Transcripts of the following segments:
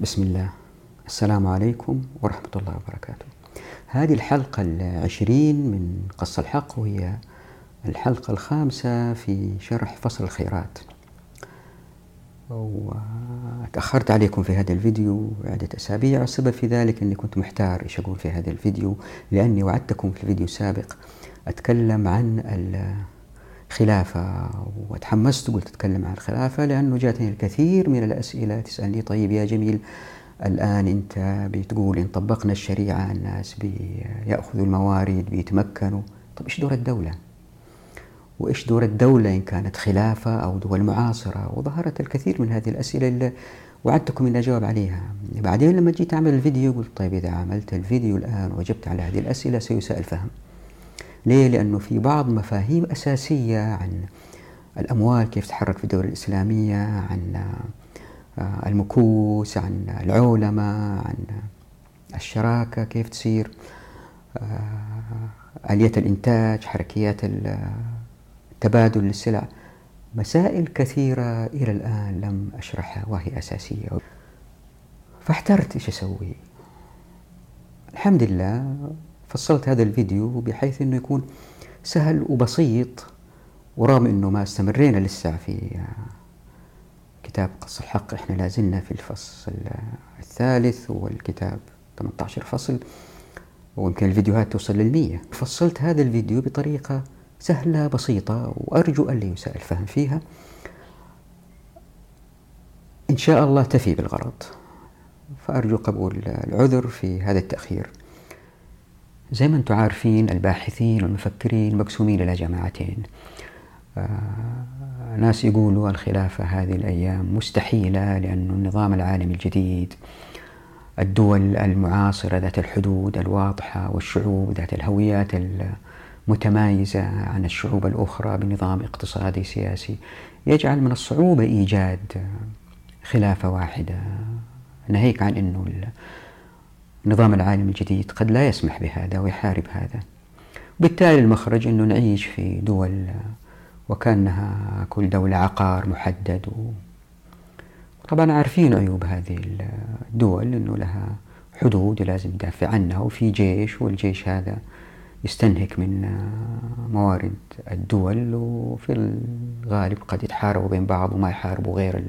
بسم الله. السلام عليكم ورحمة الله وبركاته. هذه الحلقة العشرين من قص الحق وهي الحلقة الخامسة في شرح فصل الخيرات. وتأخرت عليكم في هذا الفيديو عدة أسابيع. والسبب في ذلك أني كنت محتار إيش أقول في هذا الفيديو لأني وعدتكم في الفيديو السابق أتكلم عن الخلافة وتحمست وقلت أتكلم عن الخلافة لأنه جاتني الكثير من الأسئلة. تسألني طيب يا جميل الآن أنت بتقول إن طبقنا الشريعة الناس بيأخذوا الموارد بيتمكنوا. طب إيش دور الدولة؟ وإيش دور الدولة إن كانت خلافة أو دول معاصرة؟ وظهرت الكثير من هذه الأسئلة اللي وعدتكم إني أجاوب عليها. بعدين لما جيت أعمل الفيديو قلت طيب إذا عملت الفيديو الآن وجبت على هذه الأسئلة سيساء الفهم ليه؟ لأنه في بعض مفاهيم أساسية عن الأموال كيف تتحرك في الدولة الإسلامية عن المكوس عن العولمة عن الشراكة كيف تصير آلية الإنتاج حركيات تبادل للسلع مسائل كثيرة إلى الآن لم أشرحها وهي أساسية. فاحترت إيش أسوي؟ الحمد لله فصلت هذا الفيديو بحيث أنه يكون سهل وبسيط ورغم أنه ما استمرينا لسه في كتاب قص الحق إحنا لازلنا في الفصل الثالث والكتاب 18 فصل ويمكن الفيديوهات توصل للمية. فصلت هذا الفيديو بطريقة سهلة بسيطة وأرجو أن لا يساء الفهم فيها. إن شاء الله تفي بالغرض. فأرجو قبول العذر في هذا التأخير. زي ما أنتم عارفين الباحثين والمفكرين مقسومين إلى جماعتين. آه ناس يقولوا الخلافة هذه الأيام مستحيلة لأن النظام العالمي الجديد الدول المعاصرة ذات الحدود الواضحة والشعوب ذات الهويات المتمايزة عن الشعوب الأخرى بنظام اقتصادي سياسي يجعل من الصعوبة إيجاد خلافة واحدة. ناهيك عن أنه النظام العالمي الجديد قد لا يسمح بهذا ويحارب هذا. بالتالي المخرج أنه نعيش في دول وكأنها كل دولة عقار محدد طبعا عارفين عيوب هذه الدول أنه لها حدود لازم تدافع عنها وفي جيش والجيش هذا يستنهك من موارد الدول وفي الغالب قد يتحاربوا بين بعض وما يحاربوا غير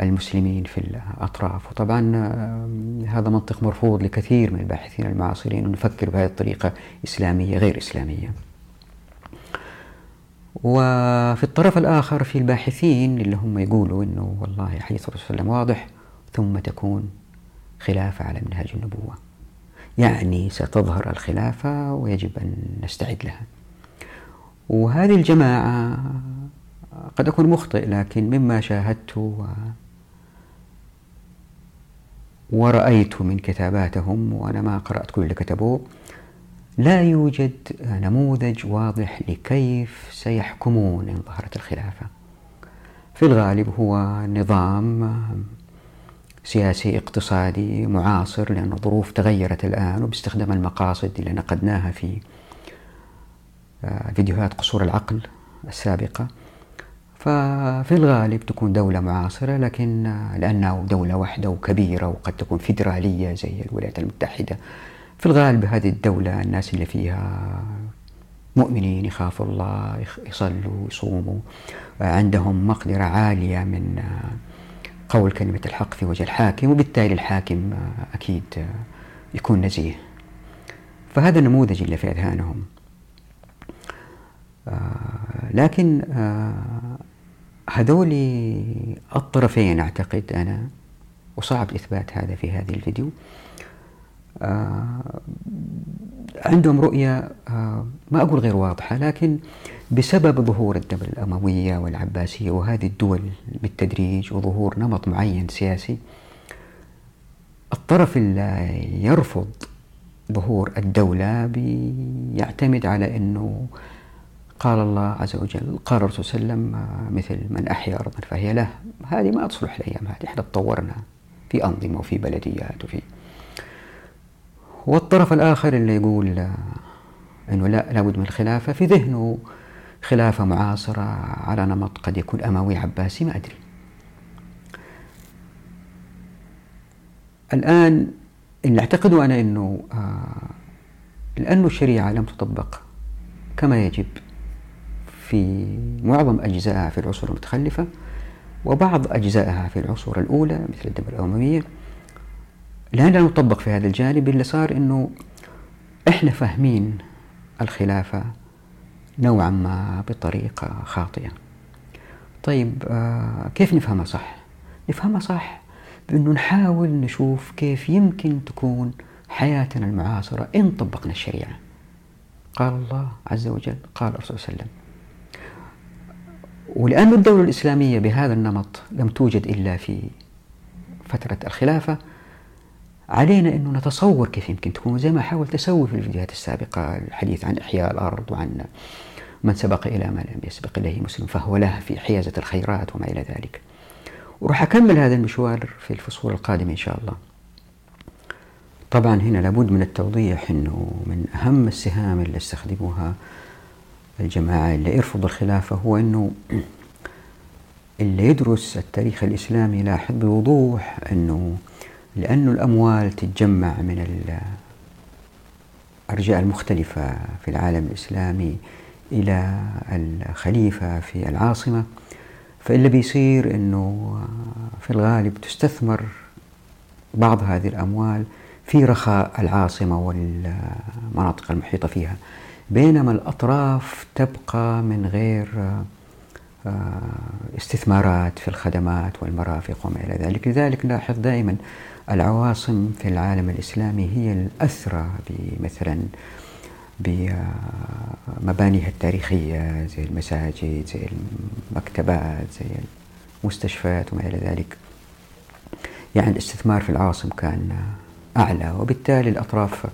المسلمين في الأطراف. وطبعا هذا منطق مرفوض لكثير من الباحثين المعاصرين نفكر بهذه الطريقة إسلامية غير إسلامية. وفي الطرف الآخر في الباحثين اللي هم يقولوا أنه والله حديث الرسول صلى الله عليه وسلم واضح ثم تكون خلافة على منهاج النبوة. يعني ستظهر الخلافة ويجب أن نستعد لها. وهذه الجماعة قد أكون مخطئ لكن مما شاهدت ورأيت من كتاباتهم وأنا ما قرأت كل اللي كتبوه لا يوجد نموذج واضح لكيف سيحكمون إن ظهرت الخلافة. في الغالب هو نظام سياسي اقتصادي معاصر لأن الظروف تغيرت الآن وباستخدام المقاصد اللي نقدناها في فيديوهات قصور العقل السابقة. ففي الغالب تكون دولة معاصرة لكن لأنها دولة واحدة وكبيرة وقد تكون فيدرالية زي الولايات المتحدة. في الغالب هذه الدولة الناس اللي فيها مؤمنين يخافوا الله يصلوا يصوموا عندهم مقدرة عالية من قول كلمة الحق في وجه الحاكم وبالتالي الحاكم أكيد يكون نزيه. فهذا النموذج اللي في أذهانهم. لكن هذول الطرفين أعتقد أنا وصعب إثبات هذا في هذه الفيديو. عندهم رؤية ما أقول غير واضحة لكن بسبب ظهور الدولة الأموية والعباسية وهذه الدول بالتدريج وظهور نمط معين سياسي الطرف اللي يرفض ظهور الدولة بيعتمد على أنه قال الله عز وجل قال الرسول صلى الله عليه وسلم مثل من أحيا أرضا فهي له. هذه ما تصلح الأيام هذه إحنا تطورنا في أنظمة وفي بلديات وفي. والطرف الآخر اللي يقول أنه لا لابد من الخلافة في ذهنه خلافة معاصرة على نمط قد يكون أموي عباسي ما أدري. الآن اللي أعتقده أنا أنه آه لأن الشريعة لم تطبق كما يجب في معظم أجزائها في العصور المتخلفة وبعض أجزائها في العصور الأولى مثل الدولة الأموية لأن لم تطبق في هذا الجانب اللي صار أنه إحنا فاهمين الخلافة نوعا ما بطريقة خاطئة. طيب آه كيف نفهمها صح؟ نفهمها صح بأنه نحاول نشوف كيف يمكن تكون حياتنا المعاصرة إن طبقنا الشريعة. قال الله عز وجل قال الرسول صلى الله عليه وسلم ولأن الدولة الإسلامية بهذا النمط لم توجد إلا في فترة الخلافة علينا أنه نتصور كيف يمكن تكون. زي ما حاولت أسوي في الفيديوهات السابقة الحديث عن إحياء الأرض وعن من سبق إلى ما لم يسبق إليه مسلم فهو له في حيازة الخيرات وما إلى ذلك. وراح أكمل هذا المشوار في الفصول القادمة إن شاء الله. طبعا هنا لابد من التوضيح أنه من أهم السهام اللي استخدموها الجماعة اللي يرفض الخلافة هو أنه اللي يدرس التاريخ الإسلامي يلاحظ بوضوح أنه لأن الأموال تتجمع من الأرجاء المختلفة في العالم الإسلامي إلى الخليفة في العاصمة فاللي بيصير أنه في الغالب تستثمر بعض هذه الأموال في رخاء العاصمة والمناطق المحيطة فيها. بينما الأطراف تبقى من غير آه، استثمارات في الخدمات والمرافق وما إلى ذلك. لذلك نلاحظ دائما العواصم في العالم الإسلامي هي الأثرى مثلا بمبانيها التاريخية زي المساجد زي المكتبات زي المستشفيات وما إلى ذلك. يعني الاستثمار في العواصم كان أعلى وبالتالي الأطراف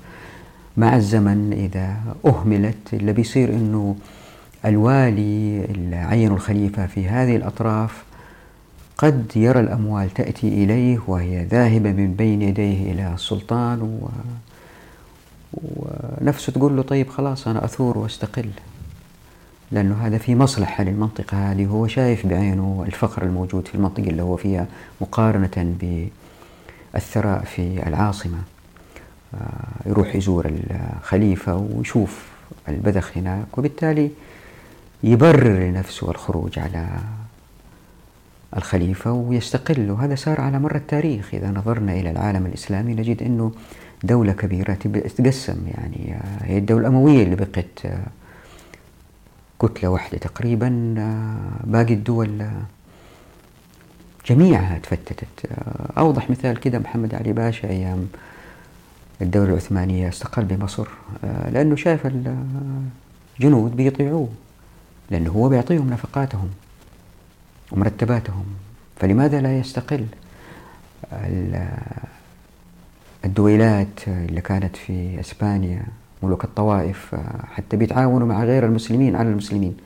مع الزمن إذا أهملت اللي بيصير أنه الوالي اللي عينوا الخليفة في هذه الأطراف قد يرى الأموال تأتي إليه وهي ذاهبة من بين يديه إلى السلطان و... ونفسه تقول له طيب خلاص أنا أثور وأستقل لأنه هذا في مصلحة للمنطقة هذه هو شايف بعينه الفقر الموجود في المنطقة اللي هو فيها مقارنة بالثراء في العاصمة. يروح يزور الخليفة ويشوف البذخ هناك وبالتالي يبرر لنفسه الخروج على الخليفة ويستقل. وهذا صار على مر التاريخ. إذا نظرنا إلى العالم الإسلامي نجد أنه دولة كبيرة تتقسم. يعني آه، هي الدولة الأموية اللي بقت آه، كتلة واحدة تقريبا. باقي الدول جميعها تفتتت. أوضح مثال كده محمد علي باشا أيام الدولة العثمانية استقل بمصر آه، لأنه شاف الجنود بيطيعوه لأنه هو بيعطيهم نفقاتهم ومرتباتهم فلماذا لا يستقل؟ الدويلات اللي كانت في إسبانيا ملوك الطوائف آه، حتى بيتعاونوا مع غير المسلمين على المسلمين.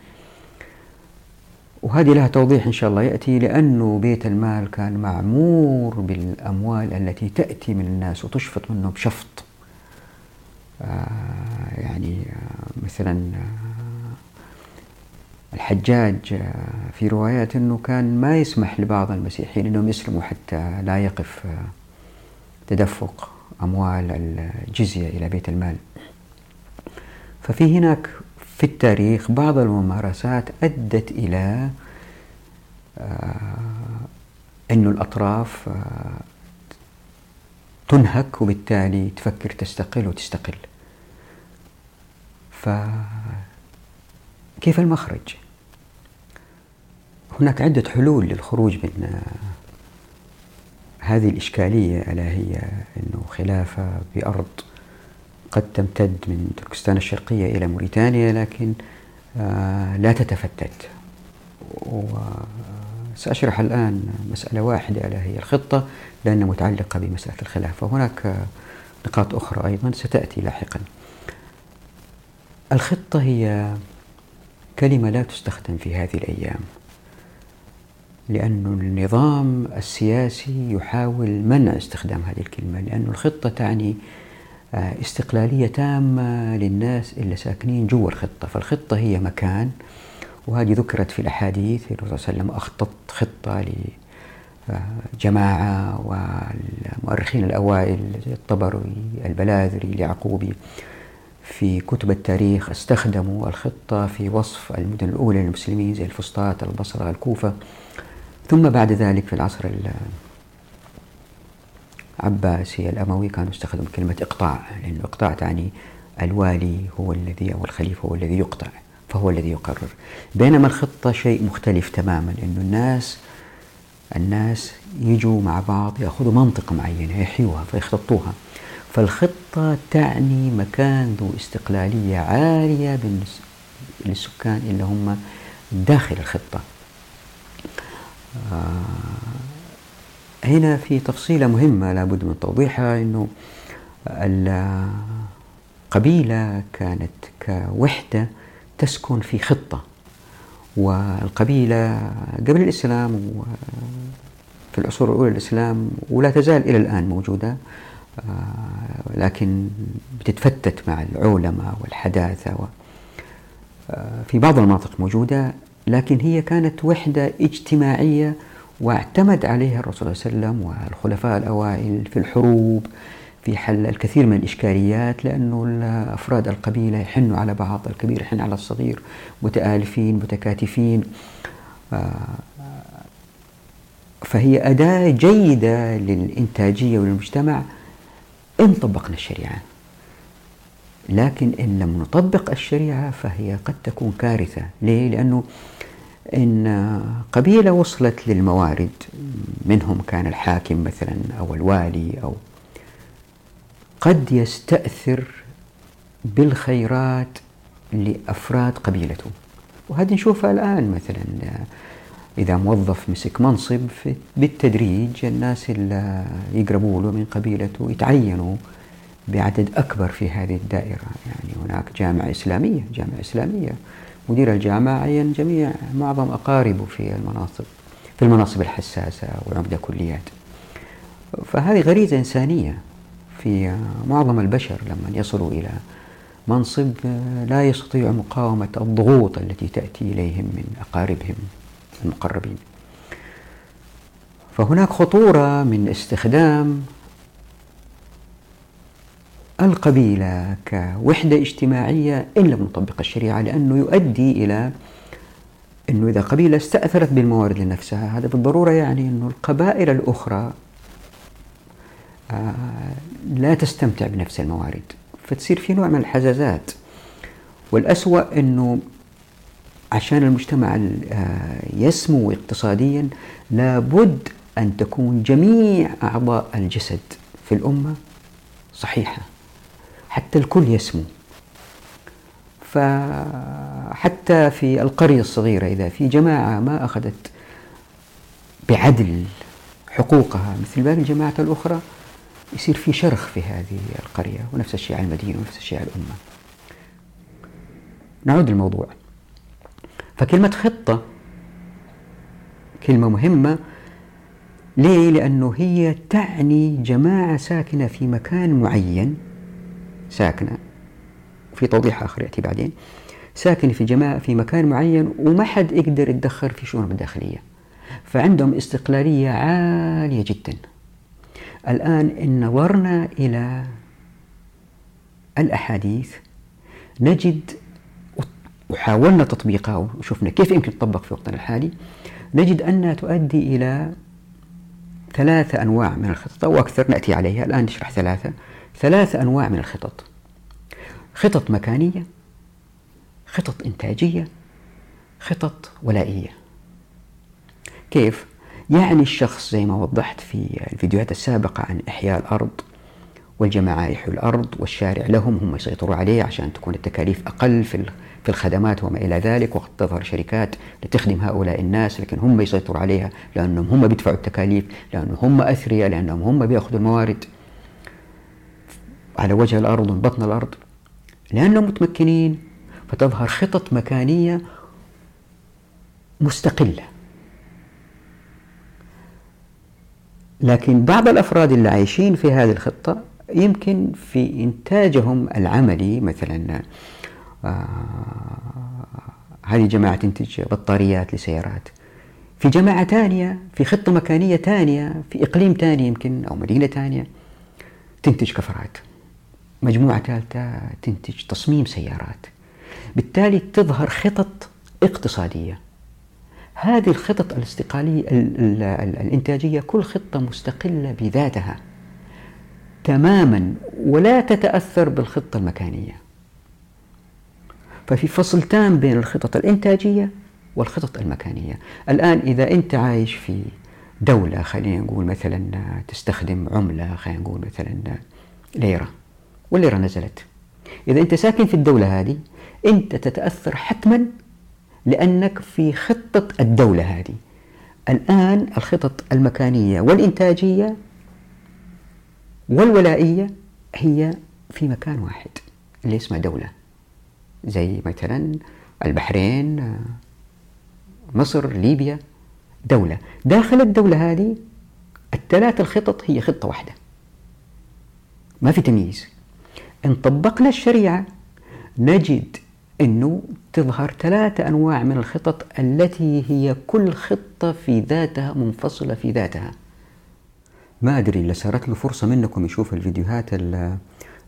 وهذه لها توضيح إن شاء الله يأتي لأنه بيت المال كان معمور بالأموال التي تأتي من الناس وتشفط منهم شفط آه يعني آه مثلا آه الحجاج آه في روايات أنه كان ما يسمح لبعض المسيحيين أنهم يسلموا حتى لا يقف آه، تدفق أموال الجزية إلى بيت المال. ففي هناك في التاريخ بعض الممارسات أدت إلى آه، أن الأطراف آه، تنهك وبالتالي تفكر تستقل وتستقل فكيف المخرج؟ هناك عدة حلول للخروج من آه، هذه الإشكالية ألا هي أنه خلافة بأرض قد تمتد من تركستان الشرقية إلى موريتانيا لكن آه، لا تتفتت. وسأشرح الآن مسألة واحدة ألا هي الخطة لأنها متعلقة بمسألة الخلافة وهناك نقاط أخرى أيضا ستأتي لاحقا. الخطة هي كلمة لا تستخدم في هذه الأيام لأن النظام السياسي يحاول منع استخدام هذه الكلمة لأن الخطة تعني استقلالية تامة للناس اللي ساكنين جوا الخطة. فالخطة هي مكان وهذه ذكرت في الأحاديث الرسول صلى الله عليه وسلم أخطط خطة جماعة والمؤرخين الأوائل الطبري البلاذري اليعقوبي. في كتب التاريخ استخدموا الخطة في وصف المدن الأولى للمسلمين زي الفسطاط البصرة الكوفة. ثم بعد ذلك في العصر العباسي الأموي كانوا يستخدموا كلمة إقطاع لأنه إقطاع تعني الوالي هو الذي أو الخليفة هو الذي يقطع فهو الذي يقرر. بينما الخطة شيء مختلف تماما أنه الناس الناس يجوا مع بعض يأخذوا منطقة معينة يحيوها فيخططوها فالخطة تعني مكان ذو استقلالية عالية للسكان اللي هم داخل الخطة. آه، هنا في تفصيلة مهمة لابد من توضيحها أنه القبيلة كانت كوحدة تسكن في خطة والقبيلة قبل الإسلام وفي العصور الأولى للإسلام ولا تزال إلى الآن موجودة لكن بتتفتت مع العولمة والحداثة في بعض المناطق موجودة لكن هي كانت وحدة اجتماعية واعتمد عليها الرسول صلى الله عليه وسلم والخلفاء الأوائل في الحروب في حل الكثير من الإشكاليات لأنه أفراد القبيلة يحنوا على بعض الكبير يحن على الصغير متآلفين متكاتفين. آه، فهي أداة جيدة للإنتاجية والمجتمع إن طبقنا الشريعة. لكن إن لم نطبق الشريعة فهي قد تكون كارثة. ليه؟ لأنه إن قبيلة وصلت للموارد منهم كان الحاكم مثلا أو الوالي أو قد يستأثر بالخيرات لأفراد قبيلته. وهذه نشوفها الآن مثلا إذا موظف مسك منصب بالتدريج الناس اللي يقربوا له من قبيلته يتعينوا بعدد أكبر في هذه الدائرة. يعني هناك جامعة إسلامية جامعة إسلامية. مدير الجامعة عين جميع معظم أقاربه في المناصب في المناصب الحساسة وعمدة كليات. فهذه غريزة إنسانية في معظم البشر لما يصلوا إلى منصب لا يستطيع مقاومة الضغوط التي تأتي إليهم من أقاربهم المقربين. فهناك خطورة من استخدام القبيلة كوحدة اجتماعية إن لم نطبق الشريعة لأنه يؤدي إلى أنه إذا قبيلة استأثرت بالموارد لنفسها هذا بالضرورة يعني أنه القبائل الأخرى آه، لا تستمتع بنفس الموارد. فتصير في نوع من الحزازات. والأسوأ أنه عشان المجتمع آه، يسمو اقتصاديا لابد أن تكون جميع أعضاء الجسد في الأمة صحيحة. حتى الكل يسمو. فحتى في القرية الصغيرة إذا في جماعة ما أخذت بعدل حقوقها مثل باقي الجماعات الأخرى يصير في شرخ في هذه القرية ونفس الشيء على المدينة ونفس الشيء على الأمة. نعود للموضوع. فكلمة خطة كلمة مهمة. ليه؟ لأنه هي تعني جماعة ساكنة في مكان معين. ساكنة. في توضيح آخر يأتي بعدين. ساكنة في جماعة في مكان معين وما حد يقدر يتدخل في شؤونهم الداخلية. فعندهم استقلالية عالية جدا. الآن إن نظرنا إلى الأحاديث نجد وحاولنا تطبيقها وشفنا كيف يمكن تطبق في وقتنا الحالي نجد أنها تؤدي إلى ثلاثة أنواع من الخطط أو أكثر نأتي عليها. الآن نشرح ثلاثة. ثلاثة أنواع من الخطط. خطط مكانية خطط إنتاجية خطط ولائية. كيف؟ يعني الشخص زي ما وضحت في الفيديوهات السابقة عن إحياء الأرض والجماعة يحيوا الأرض والشارع لهم هم يسيطروا عليه عشان تكون التكاليف أقل في في الخدمات وما إلى ذلك وقد تظهر شركات لتخدم هؤلاء الناس لكن هم يسيطروا عليها لأنهم هم بيدفعوا التكاليف لأنهم هم أثرياء لأنهم هم بيأخذوا الموارد. على وجه الأرض وبطن الأرض لأنهم متمكنين فتظهر خطط مكانية مستقلة. لكن بعض الأفراد اللي عايشين في هذه الخطة يمكن في إنتاجهم العملي مثلا آه هذه جماعة تنتج بطاريات لسيارات. في جماعة ثانية في خطة مكانية ثانية في إقليم ثاني يمكن أو مدينة ثانية تنتج كفرات. مجموعة ثالثة تنتج تصميم سيارات. بالتالي تظهر خطط اقتصادية. هذه الخطط الاستقالية الإنتاجية كل خطة مستقلة بذاتها تماما ولا تتأثر بالخطة المكانية. ففي فصل تام بين الخطط الإنتاجية والخطط المكانية. الآن إذا أنت عايش في دولة خلينا نقول مثلا تستخدم عملة خلينا نقول مثلا ليرة. والليرة نزلت إذا أنت ساكن في الدولة هذه أنت تتأثر حتما لأنك في خطة الدولة هذه. الآن الخطط المكانية والإنتاجية والولائية هي في مكان واحد اللي اسمه دولة. زي مثلا البحرين مصر ليبيا دولة. داخل الدولة هذه الثلاث الخطط هي خطة واحدة. ما في تمييز. إن طبقنا الشريعة نجد أنه تظهر ثلاثة أنواع من الخطط التي هي كل خطة في ذاتها منفصلة في ذاتها. ما أدري إلا صارت له فرصة منكم يشوف الفيديوهات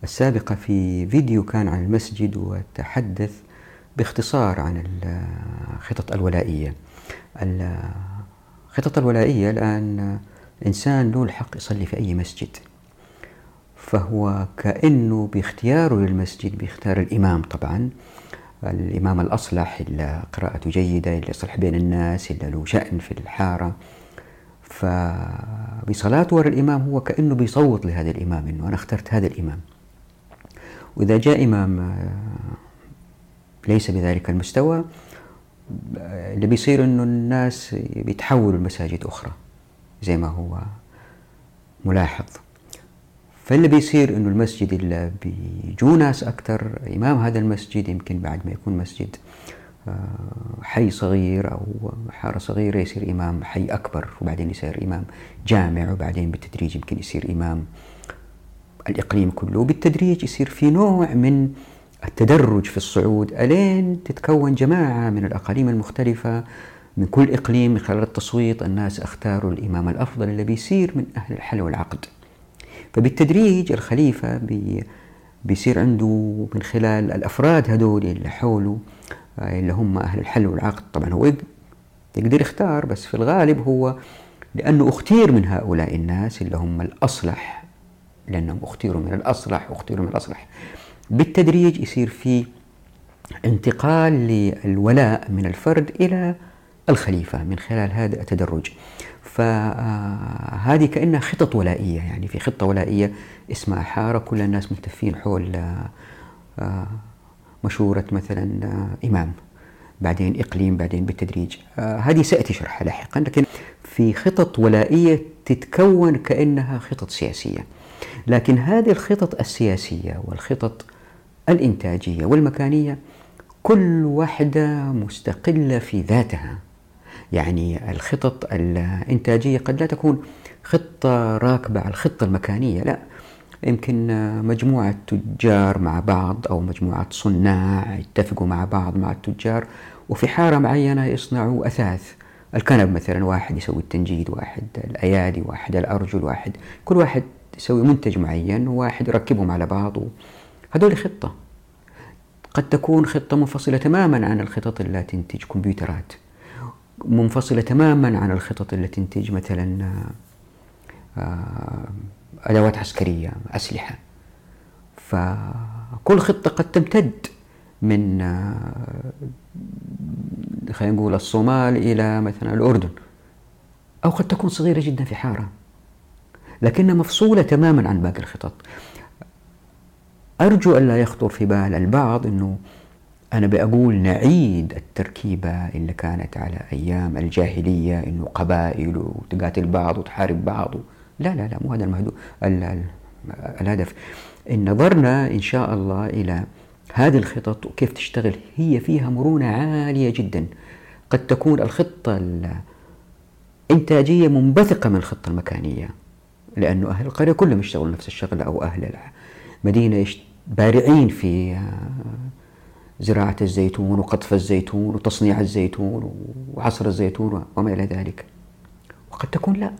السابقة في فيديو كان عن المسجد وتحدث باختصار عن الخطط الولائية. الخطط الولائية الآن إنسان له الحق يصلي في أي مسجد. فهو كأنه باختياره للمسجد بيختار الإمام طبعا. الإمام الأصلح اللي قراءته جيدة اللي يصلح بين الناس اللي له شأن في الحارة. فبصلاته ورا الإمام هو كأنه بيصوت لهذا الإمام إنه أنا اخترت هذا الإمام. وإذا جاء إمام آه، ليس بذلك المستوى اللي بيصير إنه الناس بيتحولوا لمساجد أخرى زي ما هو ملاحظ. فاللي بيصير إنه المسجد اللي بيجوا ناس أكثر إمام هذا المسجد يمكن بعد ما يكون مسجد آه، حي صغير أو حارة صغيرة يصير إمام حي أكبر وبعدين يصير إمام جامع وبعدين بالتدريج يمكن يصير إمام الإقليم كله. وبالتدريج يصير في نوع من التدرج في الصعود. ألين تتكون جماعة من الأقاليم المختلفة من كل إقليم من خلال التصويت الناس اختاروا الإمام الأفضل اللي بيصير من أهل الحل والعقد. فبالتدريج الخليفة بي بيصير عنده من خلال الأفراد هذول اللي حوله آه، اللي هم أهل الحل والعقد. طبعا هو يقدر يختار بس في الغالب هو لأنه أختير من هؤلاء الناس اللي هم الأصلح لأنهم أختيروا من الأصلح واختيروا من الأصلح. بالتدريج يصير في انتقال للولاء من الفرد إلى الخليفة من خلال هذا التدرج. فهذه كأنها خطط ولائية يعني في خطة ولائية اسمها حارة. كل الناس ملتفين حول آه، مشورة مثلا آه، إمام بعدين إقليم بعدين بالتدريج. آه، هذه سأتي شرحها لاحقا لكن في خطط ولائية تتكون كأنها خطط سياسية. لكن هذه الخطط السياسية والخطط الإنتاجية والمكانية كل واحدة مستقلة في ذاتها. يعني الخطط الإنتاجية قد لا تكون خطة راكبة على الخطة المكانية لا. يمكن مجموعة تجار مع بعض أو مجموعة صناع يتفقوا مع بعض مع التجار وفي حارة معينة يصنعوا أثاث. الكنب مثلا واحد يسوي التنجيد واحد الأيادي واحد الأرجل واحد كل واحد يسوي منتج معين وواحد يركبهم على بعض. هذول خطة. قد تكون خطة منفصلة تماما عن الخطط التي تنتج كمبيوترات. منفصلة تماما عن الخطط التي تنتج مثلا آه، أدوات عسكرية أسلحة. فكل خطة قد تمتد من آه، خلينا نقول الصومال إلى مثلا الأردن أو قد تكون صغيرة جدا في حارة. لكنها مفصولة تماما عن باقي الخطط. أرجو أن لا يخطر في بال البعض أنه أنا بقول نعيد التركيبة اللي كانت على أيام الجاهلية إنه قبائل وتقاتل بعض وتحارب بعض. لا لا لا مو هذا المهدو الهدف. إن نظرنا إن شاء الله إلى هذه الخطط وكيف تشتغل هي فيها مرونة عالية جدا. قد تكون الخطة الإنتاجية منبثقة من الخطة المكانية لأنه أهل القرية كلهم يشتغلوا نفس الشغلة أو أهل المدينة بارعين في زراعة الزيتون وقطف الزيتون وتصنيع الزيتون وعصر الزيتون وما إلى ذلك. وقد تكون لا.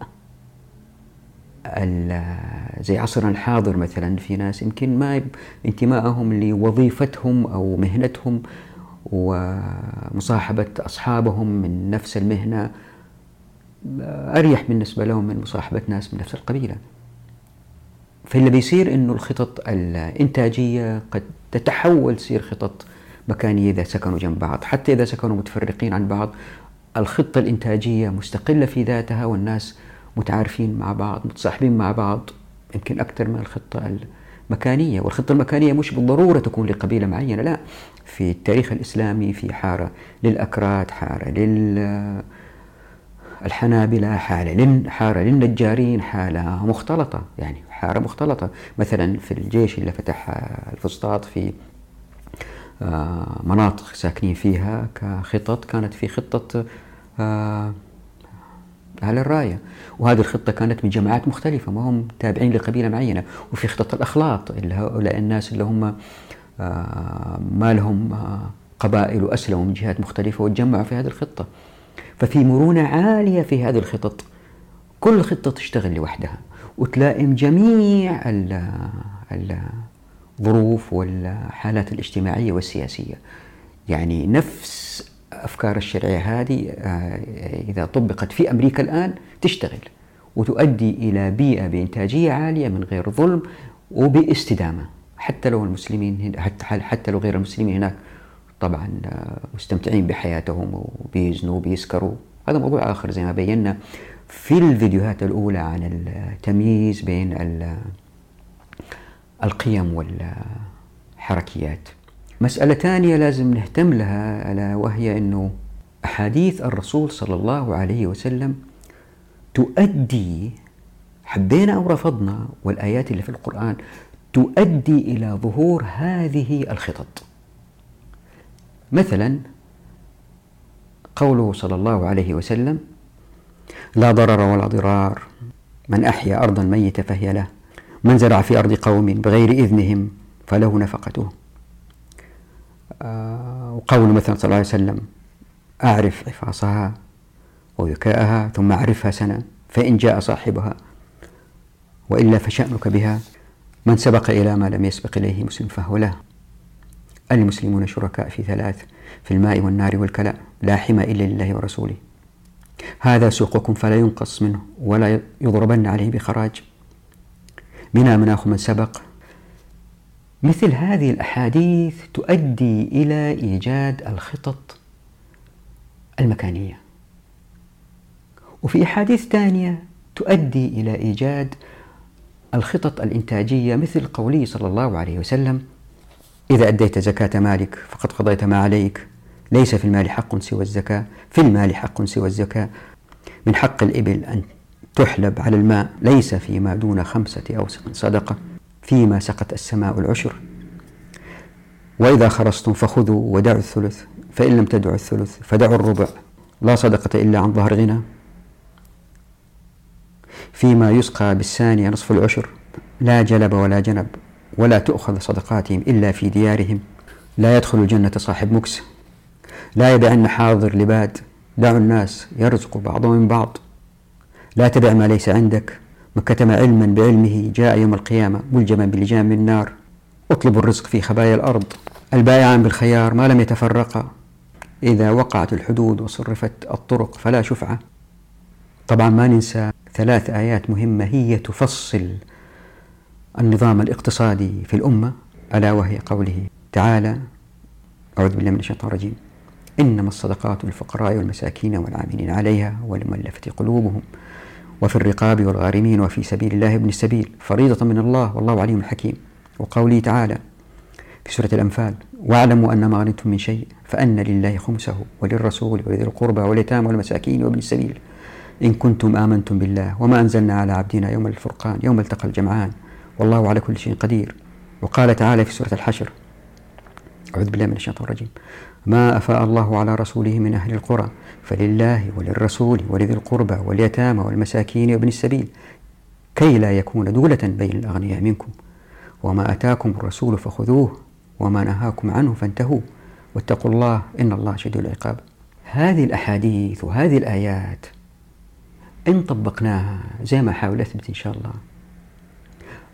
زي عصرنا الحاضر مثلا في ناس يمكن ما انتمائهم لوظيفتهم أو مهنتهم ومصاحبة أصحابهم من نفس المهنة أريح بالنسبة لهم من مصاحبة ناس من نفس القبيلة. فاللي بيصير إنه الخطط الإنتاجية قد تتحول تصير خطط مكانية إذا سكنوا جنب بعض، حتى إذا سكنوا متفرقين عن بعض الخطة الإنتاجية مستقلة في ذاتها والناس متعارفين مع بعض، متصاحبين مع بعض. يمكن أكثر من الخطة المكانية، والخطة المكانية مش بالضرورة تكون لقبيلة معينة، لا. في التاريخ الإسلامي في حارة للأكراد، حارة لل الحنابلة حالة حارة للنجارين حالة مختلطة يعني حارة مختلطة. مثلا في الجيش اللي فتح الفسطاط في مناطق ساكنين فيها كخطط كانت في خطة آه، أهل الراية. وهذه الخطة كانت من جماعات مختلفة ما هم تابعين لقبيلة معينة. وفي خطة الأخلاط اللي هؤلاء الناس اللي هم آه، ما لهم قبائل وأسلموا من جهات مختلفة وتجمعوا في هذه الخطة. ففي مرونة عالية في هذه الخطط. كل خطة تشتغل لوحدها. وتلائم جميع الظروف والحالات الاجتماعية والسياسية. يعني نفس أفكار الشرعية هذه آه، إذا طبقت في أمريكا الآن تشتغل وتؤدي إلى بيئة بإنتاجية عالية من غير ظلم وباستدامة. حتى لو المسلمين حتى لو غير المسلمين هناك طبعا آه، مستمتعين بحياتهم وبيزنوا وبيسكروا. هذا موضوع آخر زي ما بينا في الفيديوهات الأولى عن التمييز بين القيم والحركيات. مسألة ثانية لازم نهتم لها ألا وهي أنه أحاديث الرسول صلى الله عليه وسلم تؤدي حبينا أو رفضنا والآيات اللي في القرآن تؤدي إلى ظهور هذه الخطط. مثلا قوله صلى الله عليه وسلم لا ضرر ولا ضرار من أحيا أرضا ميتة فهي له. من زرع في أرض قوم بغير إذنهم فله نفقته. آه، وقول مثلا صلى الله عليه وسلم أعرف عفاصها وذكاءها ثم أعرفها سنة فإن جاء صاحبها وإلا فشأنك بها. من سبق إلى ما لم يسبق إليه مسلم فهو له. المسلمون شركاء في ثلاث في الماء والنار والكلاء لا حمى إلا لله ورسوله. هذا سوقكم فلا ينقص منه ولا يضربن عليه بخراج. منا مناخ من سبق. مثل هذه الأحاديث تؤدي إلى إيجاد الخطط المكانية. وفي أحاديث ثانية تؤدي إلى إيجاد الخطط الإنتاجية مثل قوله صلى الله عليه وسلم إذا أديت زكاة مالك فقد قضيت ما عليك ليس في المال حق سوى الزكاة في المال حق سوى الزكاة من حق الإبل أن تحلب على الماء ليس فيما دون خمسة أوسق. صدقة. فيما سقت السماء العشر. وإذا خرصتم فخذوا ودعوا الثلث. فإن لم تدعوا الثلث فدعوا الربع. لا صدقة إلا عن ظهر غنى. فيما يسقى بالثانية نصف العشر. لا جلب ولا جنب ولا تؤخذ صدقاتهم إلا في ديارهم. لا يدخل الجنة صاحب مكس. لا يبيعن حاضر لباد. دعوا الناس يرزق بعضهم بعض. لا تبع ما ليس عندك. من كتم علما بعلمه جاء يوم القيامة ملجما بلجام من النار. اطلبوا الرزق في خبايا الأرض. البايعان بالخيار ما لم يتفرقا. إذا وقعت الحدود وصرفت الطرق فلا شفعة. طبعا ما ننسى ثلاث آيات مهمة هي تفصل النظام الاقتصادي في الأمة ألا وهي قوله تعالى أعوذ بالله من الشيطان الرجيم. إنما الصدقات للفقراء والمساكين والعاملين عليها والمؤلفة قلوبهم. وفي الرقاب والغارمين وفي سبيل الله ابن السبيل فريضة من الله والله عليم حكيم. وقوله تعالى في سورة الأنفال واعلموا أن ما غنمتم من شيء فأن لله خمسه وللرسول ولذي القربى واليتامى والمساكين وابن السبيل. إن كنتم آمنتم بالله وما أنزلنا على عبدنا يوم الفرقان يوم التقى الجمعان والله على كل شيء قدير. وقال تعالى في سورة الحشر أعوذ بالله من الشيطان الرجيم ما أفاء الله على رسوله من أهل القرى فلله وللرسول ولذي القربى واليتامى والمساكين وابن السبيل كي لا يكون دولة بين الأغنياء منكم. وما أتاكم الرسول فخذوه وما نهاكم عنه فانتهوا. واتقوا الله إن الله شديد العقاب. هذه الأحاديث وهذه الآيات إن طبقناها زي ما حاول أثبت إن شاء الله.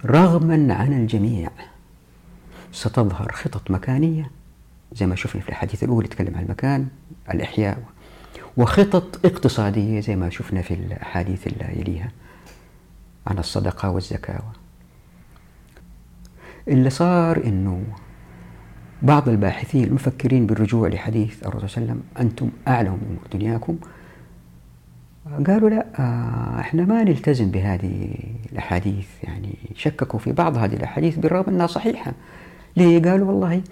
رغما عن الجميع ستظهر خطط مكانية زي ما شفنا في الحديث الأولى تكلم عن المكان الإحياء وخطط اقتصادية زي ما شفنا في الأحاديث اللي يليها عن الصدقة والزكاة اللي صار إنه بعض الباحثين المفكرين بالرجوع لحديث الرسول صلى الله عليه وسلم أنتم أعلم بأمور دنياكم قالوا لا آه، إحنا ما نلتزم بهذه الأحاديث يعني شككوا في بعض هذه الأحاديث بالرغم أنها صحيحة. ليه؟ قالوا والله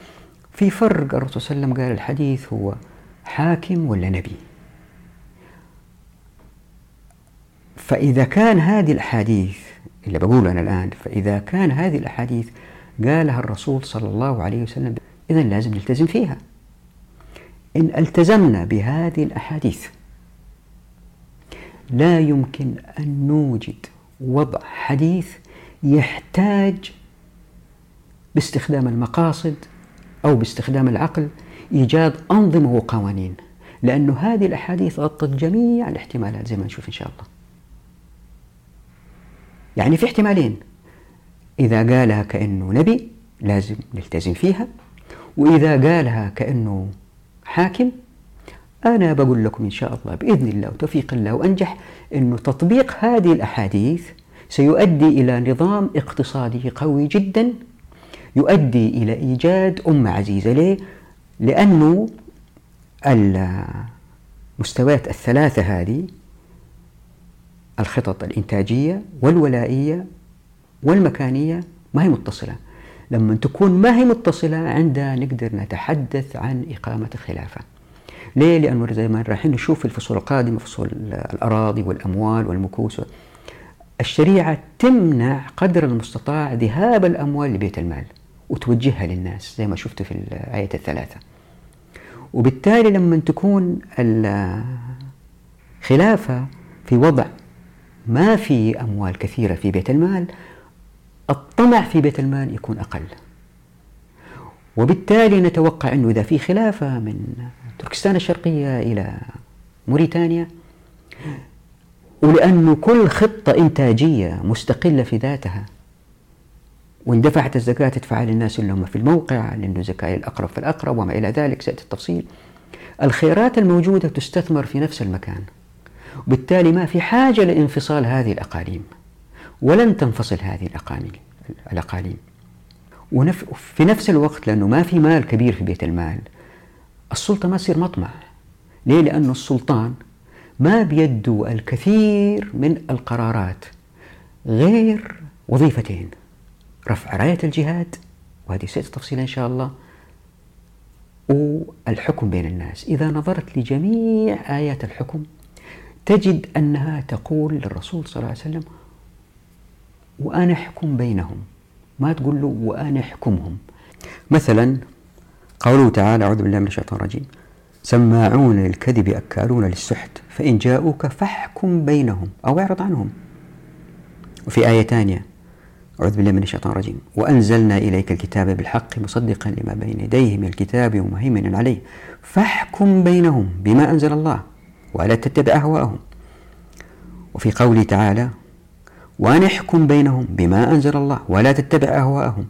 في فرق الرسول صلى الله عليه وسلم قال الحديث هو حاكم ولا نبي؟ فإذا كان هذه الأحاديث اللي بقوله أنا الآن فإذا كان هذه الأحاديث قالها الرسول صلى الله عليه وسلم إذا لازم نلتزم فيها. إن التزمنا بهذه الأحاديث لا يمكن أن نوجد وضع حديث يحتاج باستخدام المقاصد أو باستخدام العقل إيجاد أنظمة وقوانين. لأن هذه الأحاديث غطت جميع الاحتمالات زي ما نشوف إن شاء الله. يعني في احتمالين إذا قالها كأنه نبي لازم نلتزم فيها وإذا قالها كأنه حاكم أنا بقول لكم إن شاء الله بإذن الله وتوفيق الله وأنجح أنه تطبيق هذه الأحاديث سيؤدي إلى نظام اقتصادي قوي جدا يؤدي إلى إيجاد أمة عزيزة ليه؟ لأنه المستويات الثلاثة هذه الخطط الإنتاجية والولائية والمكانية ما هي متصلة. لما تكون ما هي متصلة عندها نقدر نتحدث عن إقامة الخلافة. ليه؟ لأنه زي ما رايحين نشوف في الفصول القادمة فصول الأراضي والأموال والمكوس. الشريعة تمنع قدر المستطاع ذهاب الأموال لبيت المال وتوجهها للناس زي ما شفت في الآية الثلاثة. وبالتالي لما تكون الخلافة في وضع ما في أموال كثيرة في بيت المال الطمع في بيت المال يكون أقل. وبالتالي نتوقع أنه إذا في خلافة من تركستان الشرقية إلى موريتانيا ولأنه كل خطة إنتاجية مستقلة في ذاتها وإن دفعت الزكاة تدفعها للناس اللي هم في الموقع لأنه زكاة الأقرب فالأقرب وما إلى ذلك سيأتي التفصيل. الخيرات الموجودة تستثمر في نفس المكان. وبالتالي ما في حاجة لانفصال هذه الأقاليم ولن تنفصل هذه الأقاليم وفي نفس الوقت لأنه ما في مال كبير في بيت المال السلطة ما تصير مطمع. ليه؟ لأنه السلطان ما بيده الكثير من القرارات غير وظيفتين رفع راية الجهاد وهذه سيأتي تفصيلا إن شاء الله والحكم بين الناس. إذا نظرت لجميع آيات الحكم تجد أنها تقول للرسول صلى الله عليه وسلم وأنا أحكم بينهم. ما تقول له وأنا أحكمهم مثلا قوله تعالى أعوذ بالله من الشيطان الرجيم. سماعون للكذب أكالون للسحت فإن جاءوك فاحكم بينهم أو اعرض عنهم. وفي آية ثانية أعوذ بالله من الشيطان الرجيم. وأنزلنا إليك الكتاب بالحق مصدقا لما بين يديه من الكتاب ومهيمنا عليه فاحكم بينهم بما أنزل الله. ولا تتبع أهواءهم وفي قوله تعالى وأن احكم بينهم بما أنزل الله ولا تتبع أهواءهم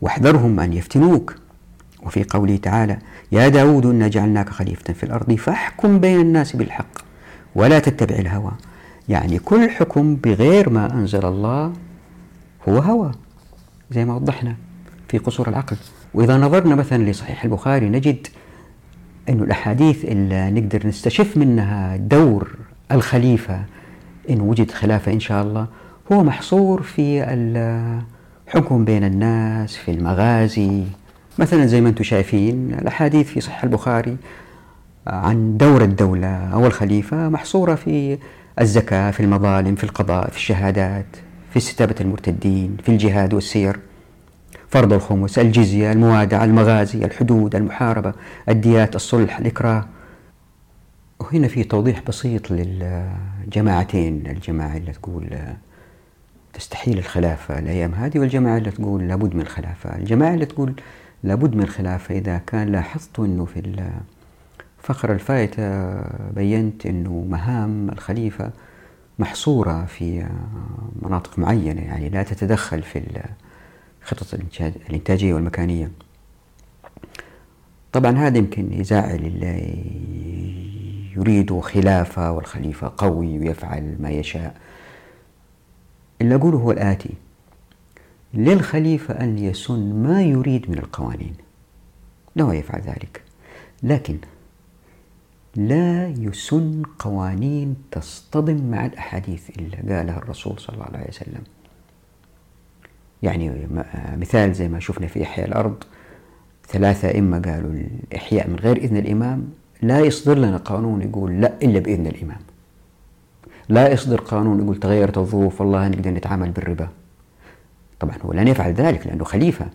واحذرهم أن يفتنوك. وفي قوله تعالى يا داود إنا جعلناك خليفة في الأرض فاحكم بين الناس بالحق ولا تتبع الهوى. يعني كل حكم بغير ما أنزل الله هو هوى زي ما وضحنا في قصور العقل. وإذا نظرنا مثلا لصحيح البخاري نجد أن الأحاديث اللي نقدر نستشف منها دور الخليفة إن وجد خلافة إن شاء الله هو محصور في الحكم بين الناس في المغازي. مثلا زي ما أنتم شايفين الأحاديث في صحيح البخاري عن دور الدولة أو الخليفة محصورة في الزكاة في المظالم في القضاء في الشهادات في استتابة المرتدين في الجهاد والسير. فرض الخمس الجزية الموادعة المغازي الحدود المحاربة الديات الصلح الإكراه. وهنا في توضيح بسيط للجماعتين الجماعة اللي تقول تستحيل الخلافة الأيام هذه والجماعة اللي تقول لابد من الخلافة. الجماعة اللي تقول لابد من الخلافة إذا كان لاحظت أنه في الفقرة الفائتة بينت أنه مهام الخليفة محصورة في مناطق معينة يعني لا تتدخل في الخطط الإنتاجية والمكانية. طبعا هذا يمكن يزعل اللي يريد خلافة والخليفة قوي ويفعل ما يشاء. اللي أقوله هو الآتي للخليفة أن يسن ما يريد من القوانين. لا يفعل ذلك. لكن لا يسن قوانين تصطدم مع الأحاديث اللي قالها الرسول صلى الله عليه وسلم. يعني مثال زي ما شفنا في إحياء الأرض ثلاثة أئمة قالوا الإحياء من غير إذن الإمام لا يصدر لنا قانون يقول لا إلا بإذن الإمام. لا يصدر قانون يقول تغيرت الظروف والله نقدر نتعامل بالربا. طبعا هو لن يفعل ذلك لأنه خليفة.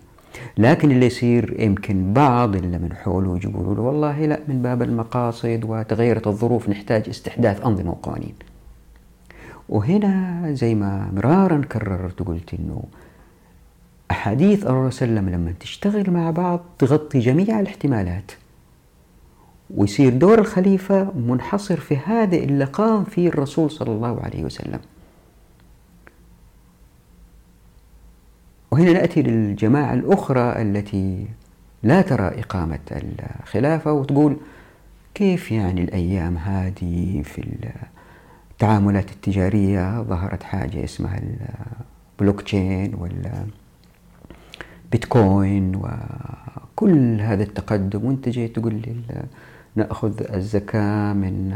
لكن اللي يصير يمكن بعض اللي من حوله يقولوا له والله لا من باب المقاصد وتغيرت الظروف نحتاج استحداث أنظمة وقوانين. وهنا زي ما مرارا كررت وقلت إنه أحاديث الرسول صلى الله عليه وسلم لما تشتغل مع بعض تغطي جميع الاحتمالات. ويصير دور الخليفة منحصر في هذا اللي قام فيه الرسول صلى الله عليه وسلم. وهنا نأتي للجماعة الأخرى التي لا ترى إقامة الخلافة وتقول كيف يعني الأيام هذه في التعاملات التجارية؟ ظهرت حاجة اسمها البلوك تشين ولا بيتكوين وكل هذا التقدم. وانت جاي تقول لي نأخذ الزكاة من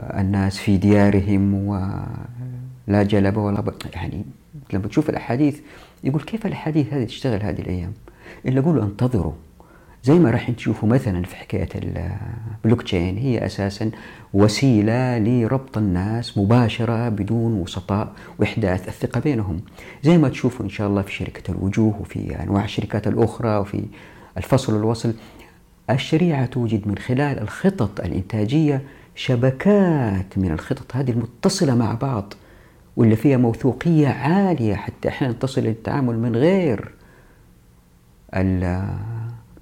الناس في ديارهم ولا جلب ولا يعني لما تشوف الأحاديث يقول كيف الأحاديث هذه تشتغل هذه الأيام؟ إلا أقول أنتظروا. زي ما راح تشوفوا مثلا في حكاية البلوك تشين هي أساسا وسيلة لربط الناس مباشرة بدون وسطاء وإحداث الثقة بينهم. زي ما تشوفوا إن شاء الله في شركة الوجوه وفي أنواع الشركات الأخرى وفي الفصل والوصل الشريعة توجد من خلال الخطط الإنتاجية شبكات من الخطط هذه المتصلة مع بعض واللي فيها موثوقية عالية حتى أحيانا تصل للتعامل من غير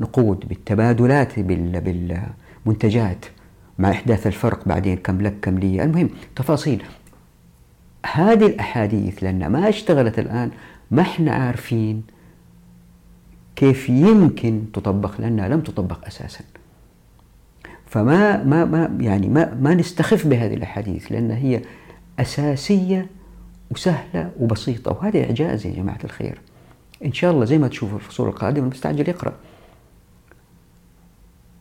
النقود بالتبادلات بالمنتجات مع إحداث الفرق بعدين كم لك كم لي. المهم تفاصيل. هذه الأحاديث لأن ما اشتغلت الآن ما إحنا عارفين كيف يمكن تطبق لأنها لم تطبق أساسا. فما ما ما يعني ما ما نستخف بهذه الأحاديث لأن هي أساسية وسهلة وبسيطة. وهذا إعجاز يا جماعة الخير. إن شاء الله زي ما تشوفوا في الفصول القادمة المستعجل يقرأ.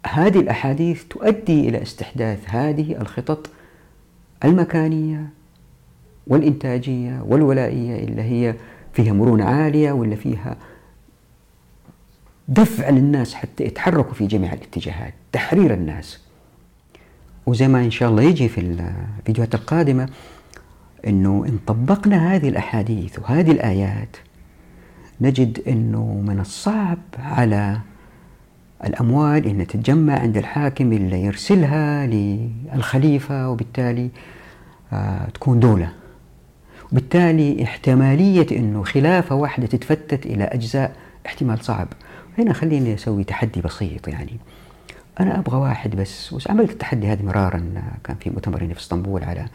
هذه الأحاديث تؤدي إلى استحداث هذه الخطط المكانية والإنتاجية والولائية اللي هي فيها مرونة عالية ولا فيها دفع للناس حتى يتحركوا في جميع الاتجاهات تحرير الناس. وزي ما إن شاء الله يجي في الفيديوهات القادمة أنه إن طبقنا هذه الأحاديث وهذه الآيات نجد أنه من الصعب على الأموال أن تتجمع عند الحاكم اللي يرسلها للخليفة وبالتالي آه تكون دولة. وبالتالي احتمالية أنه خلافة واحدة تتفتت إلى أجزاء احتمال صعب. هنا خليني أسوي تحدي بسيط يعني. أنا أبغى واحد بس وعملت التحدي هذا مرارا كان في مؤتمر في إسطنبول على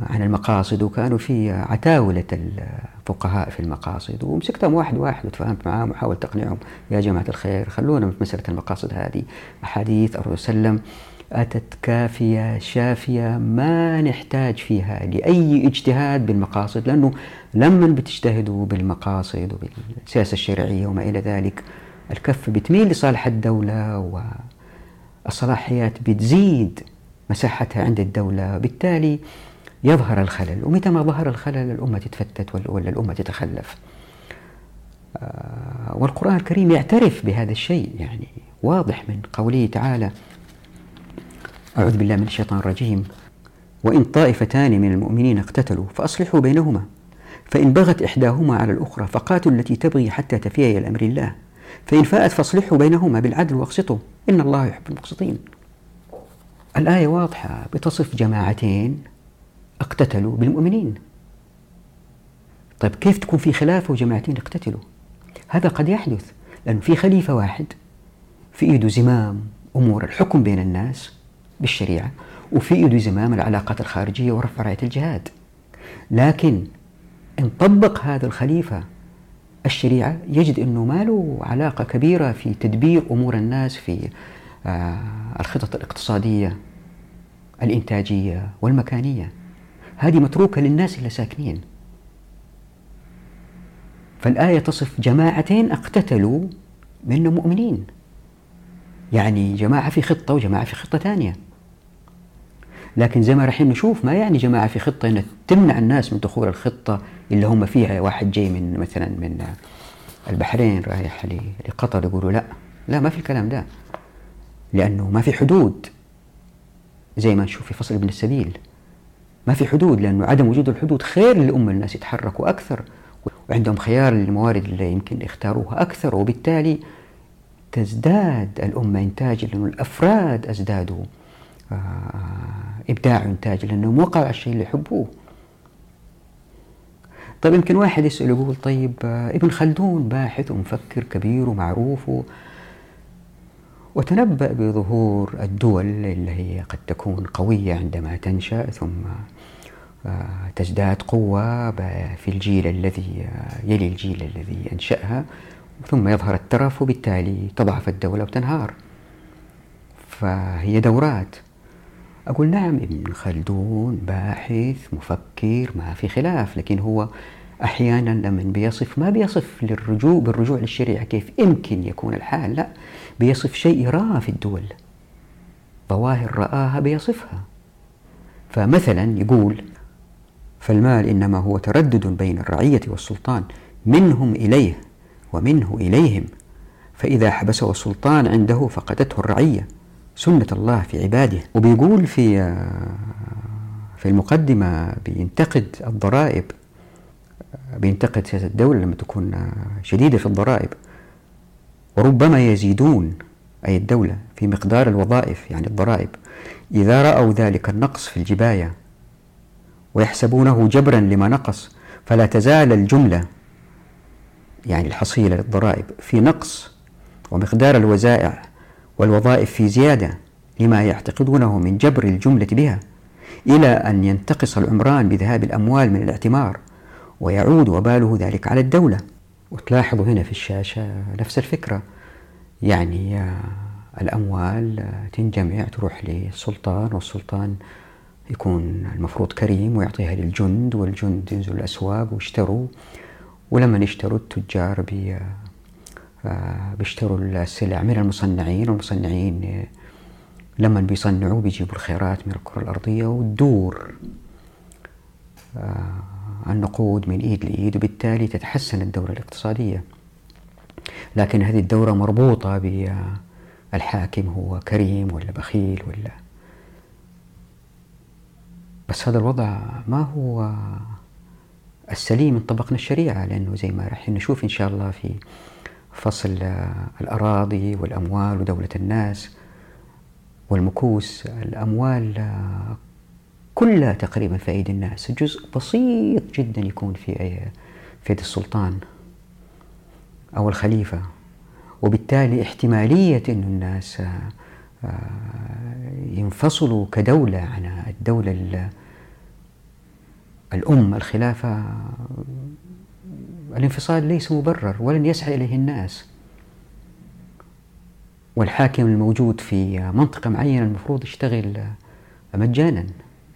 عن المقاصد وكانوا في عتاولة الفقهاء في المقاصد ومسكتهم واحد واحد وتفاهمت معاهم وحاولت أقنعهم يا جماعة الخير خلونا في مسألة المقاصد هذه. أحاديث الرسول صلى الله عليه وسلم أتت كافية شافية ما نحتاج فيها لأي اجتهاد بالمقاصد لأنه لما بتجتهدوا بالمقاصد وبالسياسة الشرعية وما إلى ذلك الكف بتميل لصالح الدولة والصلاحيات بتزيد مساحتها عند الدولة بالتالي يظهر الخلل. ومتى ما ظهر الخلل الأمة تتفتت ولا الأمة تتخلف. آه، والقرآن الكريم يعترف بهذا الشيء يعني واضح من قوله تعالى أعوذ بالله من الشيطان الرجيم. وإن طائفتان من المؤمنين اقتتلوا فأصلحوا بينهما. فإن بغت إحداهما على الأخرى فقاتلوا التي تبغي حتى تفيء إلى أمر الله. فإن فاءت فاصلحوا بينهما بالعدل واقسطوا. إن الله يحب المقسطين. الآية واضحة. بتصف جماعتين. اقتتلوا بالمؤمنين. طيب كيف تكون في خلافة وجماعتين اقتتلوا؟ هذا قد يحدث لأنه في خليفة واحد في إيده زمام أمور الحكم بين الناس بالشريعة وفي إيده زمام العلاقات الخارجية ورفع راية الجهاد. لكن إن طبق هذا الخليفة الشريعة يجد أنه ما له علاقة كبيرة في تدبير أمور الناس في آه، الخطط الاقتصادية الإنتاجية والمكانية. هذه متروكة للناس اللي ساكنين. فالآية تصف جماعتين اقتتلوا من مؤمنين. يعني جماعة في خطة وجماعة في خطة ثانية. لكن زي ما راح نشوف ما يعني جماعة في خطة؟ أن تمنع الناس من دخول الخطة اللي هم فيها واحد جاي من مثلا من البحرين رايح لقطر يقولوا لا لا ما في الكلام ده. لأنه ما في حدود. زي ما نشوف في فصل ابن السبيل. ما في حدود لأنه عدم وجود الحدود خير للأمة الناس يتحركوا أكثر وعندهم خيار للموارد اللي يمكن يختاروها أكثر وبالتالي تزداد الأمة إنتاجا لأنه الأفراد أزدادوا آه، إبداع وإنتاج لأنهم وقعوا على الشيء اللي يحبوه. طيب يمكن واحد يسأل يقول طيب آه، ابن خلدون باحث ومفكر كبير ومعروف وتنبأ بظهور الدول اللي هي قد تكون قوية عندما تنشأ ثم آه، تزداد قوة في الجيل الذي يلي الجيل الذي أنشأها ثم يظهر الترف وبالتالي تضعف الدولة وتنهار. فهي دورات. أقول نعم ابن خلدون باحث مفكر ما في خلاف لكن هو أحيانا لما بيصف ما بيصف للرجوع بالرجوع للشريعة كيف يمكن يكون الحال لا بيصف شيء يراه في الدول. ظواهر رآها بيصفها. فمثلا يقول فالمال إنما هو تردد بين الرعية والسلطان منهم إليه ومنه إليهم. فإذا حبسه السلطان عنده فقدته الرعية سنة الله في عباده. وبيقول في في المقدمة بينتقد الضرائب. بينتقد سياسة الدولة لما تكون شديدة في الضرائب. وربما يزيدون أي الدولة في مقدار الوظائف يعني الضرائب. إذا رأوا ذلك النقص في الجباية ويحسبونه جبرا لما نقص فلا تزال الجملة يعني الحصيلة للضرائب في نقص ومقدار الوزائع والوظائف في زيادة لما يعتقدونه من جبر الجملة بها إلى أن ينتقص العمران بذهاب الأموال من الاعتمار. ويعود وباله ذلك على الدولة. وتلاحظوا هنا في الشاشة نفس الفكرة. يعني آه، الأموال آه، تنجمع تروح للسلطان والسلطان يكون المفروض كريم ويعطيها للجند والجند ينزلوا الأسواق ويشتروا. ولما يشتروا التجار آه، بيشتروا السلع من المصنعين والمصنعين لما بيصنعوا بيجيبوا الخيرات من الكرة الأرضية وتدور النقود من إيد لإيد وبالتالي تتحسن الدورة الاقتصادية. لكن هذه الدورة مربوطة بالحاكم هو كريم ولا بخيل ولا. بس هذا الوضع ما هو السليم من طبقنا الشريعة لأنه زي ما راح نشوف إن شاء الله في فصل الأراضي والأموال ودولة الناس والمكوس. الأموال كلها تقريبا في أيدي الناس. جزء بسيط جدا يكون في في يد السلطان أو الخليفة. وبالتالي احتمالية أن الناس آه، ينفصلوا كدولة عن الدولة الأم الخلافة. الانفصال ليس مبرر ولن يسعى إليه الناس. والحاكم الموجود في منطقة معينة المفروض يشتغل مجانا.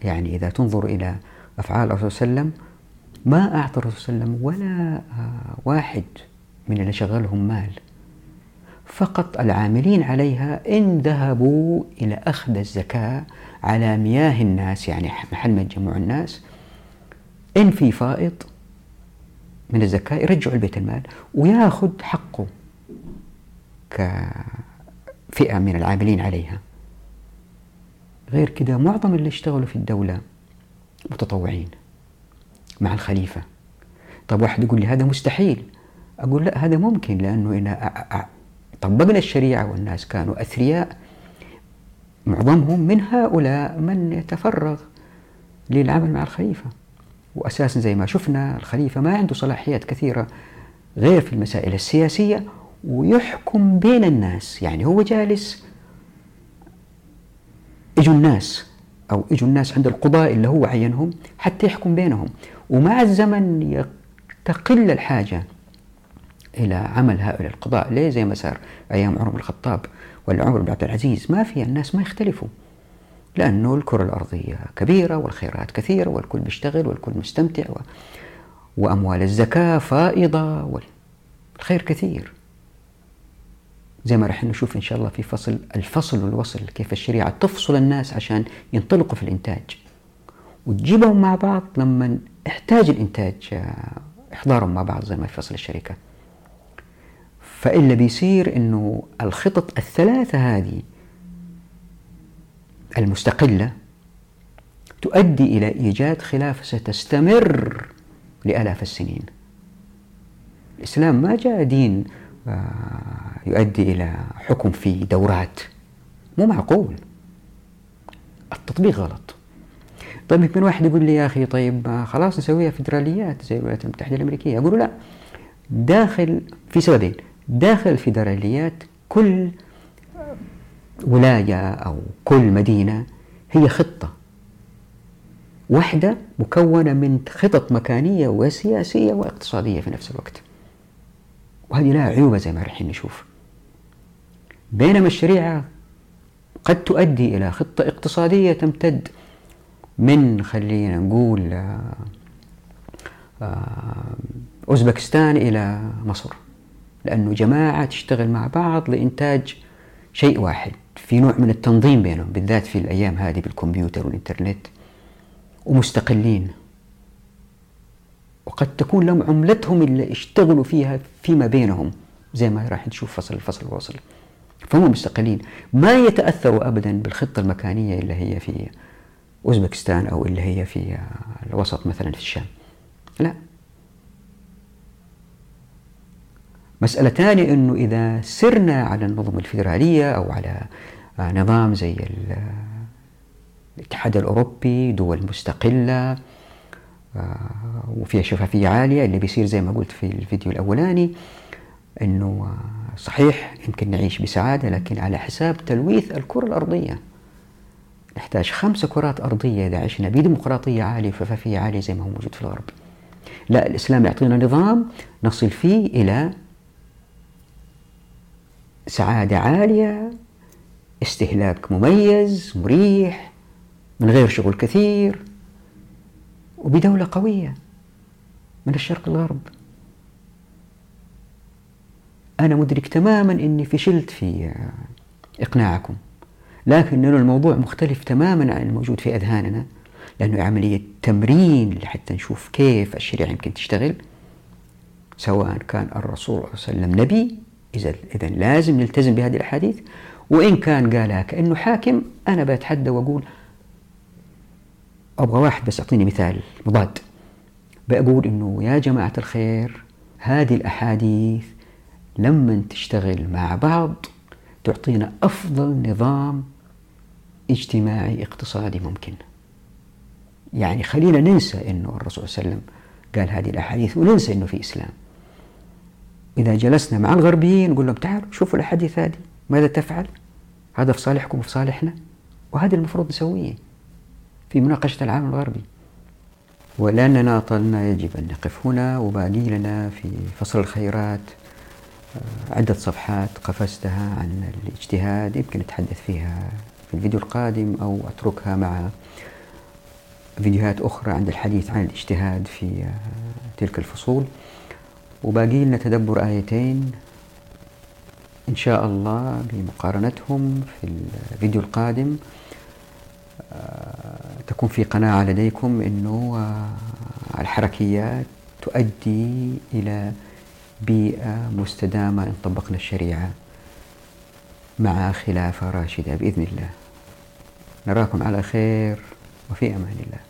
يعني إذا تنظر إلى أفعال الرسول صلى الله عليه وسلم ما أعطى الرسول صلى الله عليه وسلم ولا آه، واحد من اللي شغلهم مال. فقط العاملين عليها إن ذهبوا إلى أخذ الزكاة على مياه الناس يعني محل ما يتجمع الناس. إن في فائض من الزكاة يرجعوا البيت المال وياخذ حقه كفئة من العاملين عليها. غير كده معظم اللي اشتغلوا في الدولة متطوعين مع الخليفة. طب واحد يقول لي هذا مستحيل. أقول لا هذا ممكن لأنه إن طبقنا الشريعة والناس كانوا أثرياء معظمهم من هؤلاء من يتفرغ للعمل مع الخليفة. وأساسا زي ما شفنا الخليفة ما عنده صلاحيات كثيرة غير في المسائل السياسية ويحكم بين الناس. يعني هو جالس إجوا الناس أو إجوا الناس عند القضاء اللي هو عينهم حتى يحكم بينهم. ومع الزمن تقل الحاجة إلى عمل هؤلاء القضاء. ليه؟ زي ما صار أيام عمر بن الخطاب ولا عمر بن عبد العزيز. ما في الناس ما يختلفوا لأنه الكرة الأرضية كبيرة والخيرات كثيرة والكل بيشتغل والكل مستمتع و... وأموال الزكاة فائضة والخير كثير. زي ما راح نشوف إن شاء الله في فصل الفصل والوصل كيف الشريعة تفصل الناس عشان ينطلقوا في الإنتاج. وتجيبهم مع بعض لما احتاج الإنتاج آه، إحضارهم مع بعض زي ما في فصل الشركة. فإلا بيصير إنه الخطط الثلاثة هذه المستقلة تؤدي إلى إيجاد خلافة ستستمر لآلاف السنين. الإسلام ما جاء دين يؤدي إلى حكم في دورات مو معقول. التطبيق غلط. طيب يمكن واحد يقول لي يا أخي طيب آه، خلاص نسويها فيدراليات زي الولايات المتحدة الأمريكية. أقول لا داخل في سببين. داخل الفيدراليات كل ولاية أو كل مدينة هي خطة. واحدة مكونة من خطط مكانية وسياسية واقتصادية في نفس الوقت. وهذه لها عيوبة زي ما راح نشوف. بينما الشريعة قد تؤدي إلى خطة اقتصادية تمتد من خلينا نقول آه، آه، أوزبكستان إلى مصر. لأنه جماعة تشتغل مع بعض لإنتاج شيء واحد في نوع من التنظيم بينهم بالذات في الأيام هذه بالكمبيوتر والإنترنت ومستقلين. وقد تكون لهم عملتهم اللي اشتغلوا فيها فيما بينهم زي ما راح نشوف فصل الفصل الواصل. فهم مستقلين. ما يتأثروا أبدا بالخطة المكانية اللي هي في أوزبكستان أو اللي هي في الوسط مثلا في الشام. لا. مسألة ثانية أنه إذا سرنا على النظم الفيدرالية أو على نظام زي الاتحاد الأوروبي دول مستقلة وفيها شفافية عالية اللي بيصير زي ما قلت في الفيديو الأولاني أنه آه، صحيح يمكن نعيش بسعادة لكن على حساب تلويث الكرة الأرضية. نحتاج خمسة كرات أرضية إذا عشنا بديمقراطية عالية وشفافية عالية زي ما هو موجود في الغرب لا الإسلام يعطينا نظام نصل فيه إلى سعادة عالية استهلاك مميز مريح من غير شغل كثير. وبدولة قوية من الشرق الغرب. أنا مدرك تماما أني فشلت في إقناعكم لكن الموضوع مختلف تماما عن الموجود في أذهاننا لأنه عملية تمرين لحتى نشوف كيف الشريعة يمكن تشتغل سواء كان الرسول صلى الله عليه وسلم نبي إذا إذا لازم نلتزم بهذه الأحاديث وإن كان قالها كأنه حاكم أنا بتحدى وأقول أبغى واحد بس أعطيني مثال مضاد. بقول إنه يا جماعة الخير هذه الأحاديث لما تشتغل مع بعض تعطينا أفضل نظام اجتماعي اقتصادي ممكن. يعني خلينا ننسى أنه الرسول صلى الله عليه وسلم قال هذه الأحاديث وننسى أنه في إسلام. إذا جلسنا مع الغربيين نقول لهم تعالوا شوفوا الأحاديث هذه ماذا تفعل؟ هذا في صالحكم وفي صالحنا وهذا المفروض نسويه. في مناقشة العالم الغربي. ولأننا طلنا يجب أن نقف هنا وباقي لنا في فصل الخيرات آه، عدة صفحات قفزتها عن الاجتهاد يمكن أتحدث فيها في الفيديو القادم أو أتركها مع فيديوهات أخرى عند الحديث عن الاجتهاد في آه، تلك الفصول. وباقي لنا تدبر آيتين إن شاء الله بمقارنتهم في الفيديو القادم. تكون في قناعة لديكم أنه آه، الحركيات تؤدي إلى بيئة مستدامة إن طبقنا الشريعة مع خلافة راشدة بإذن الله. نراكم على خير وفي أمان الله.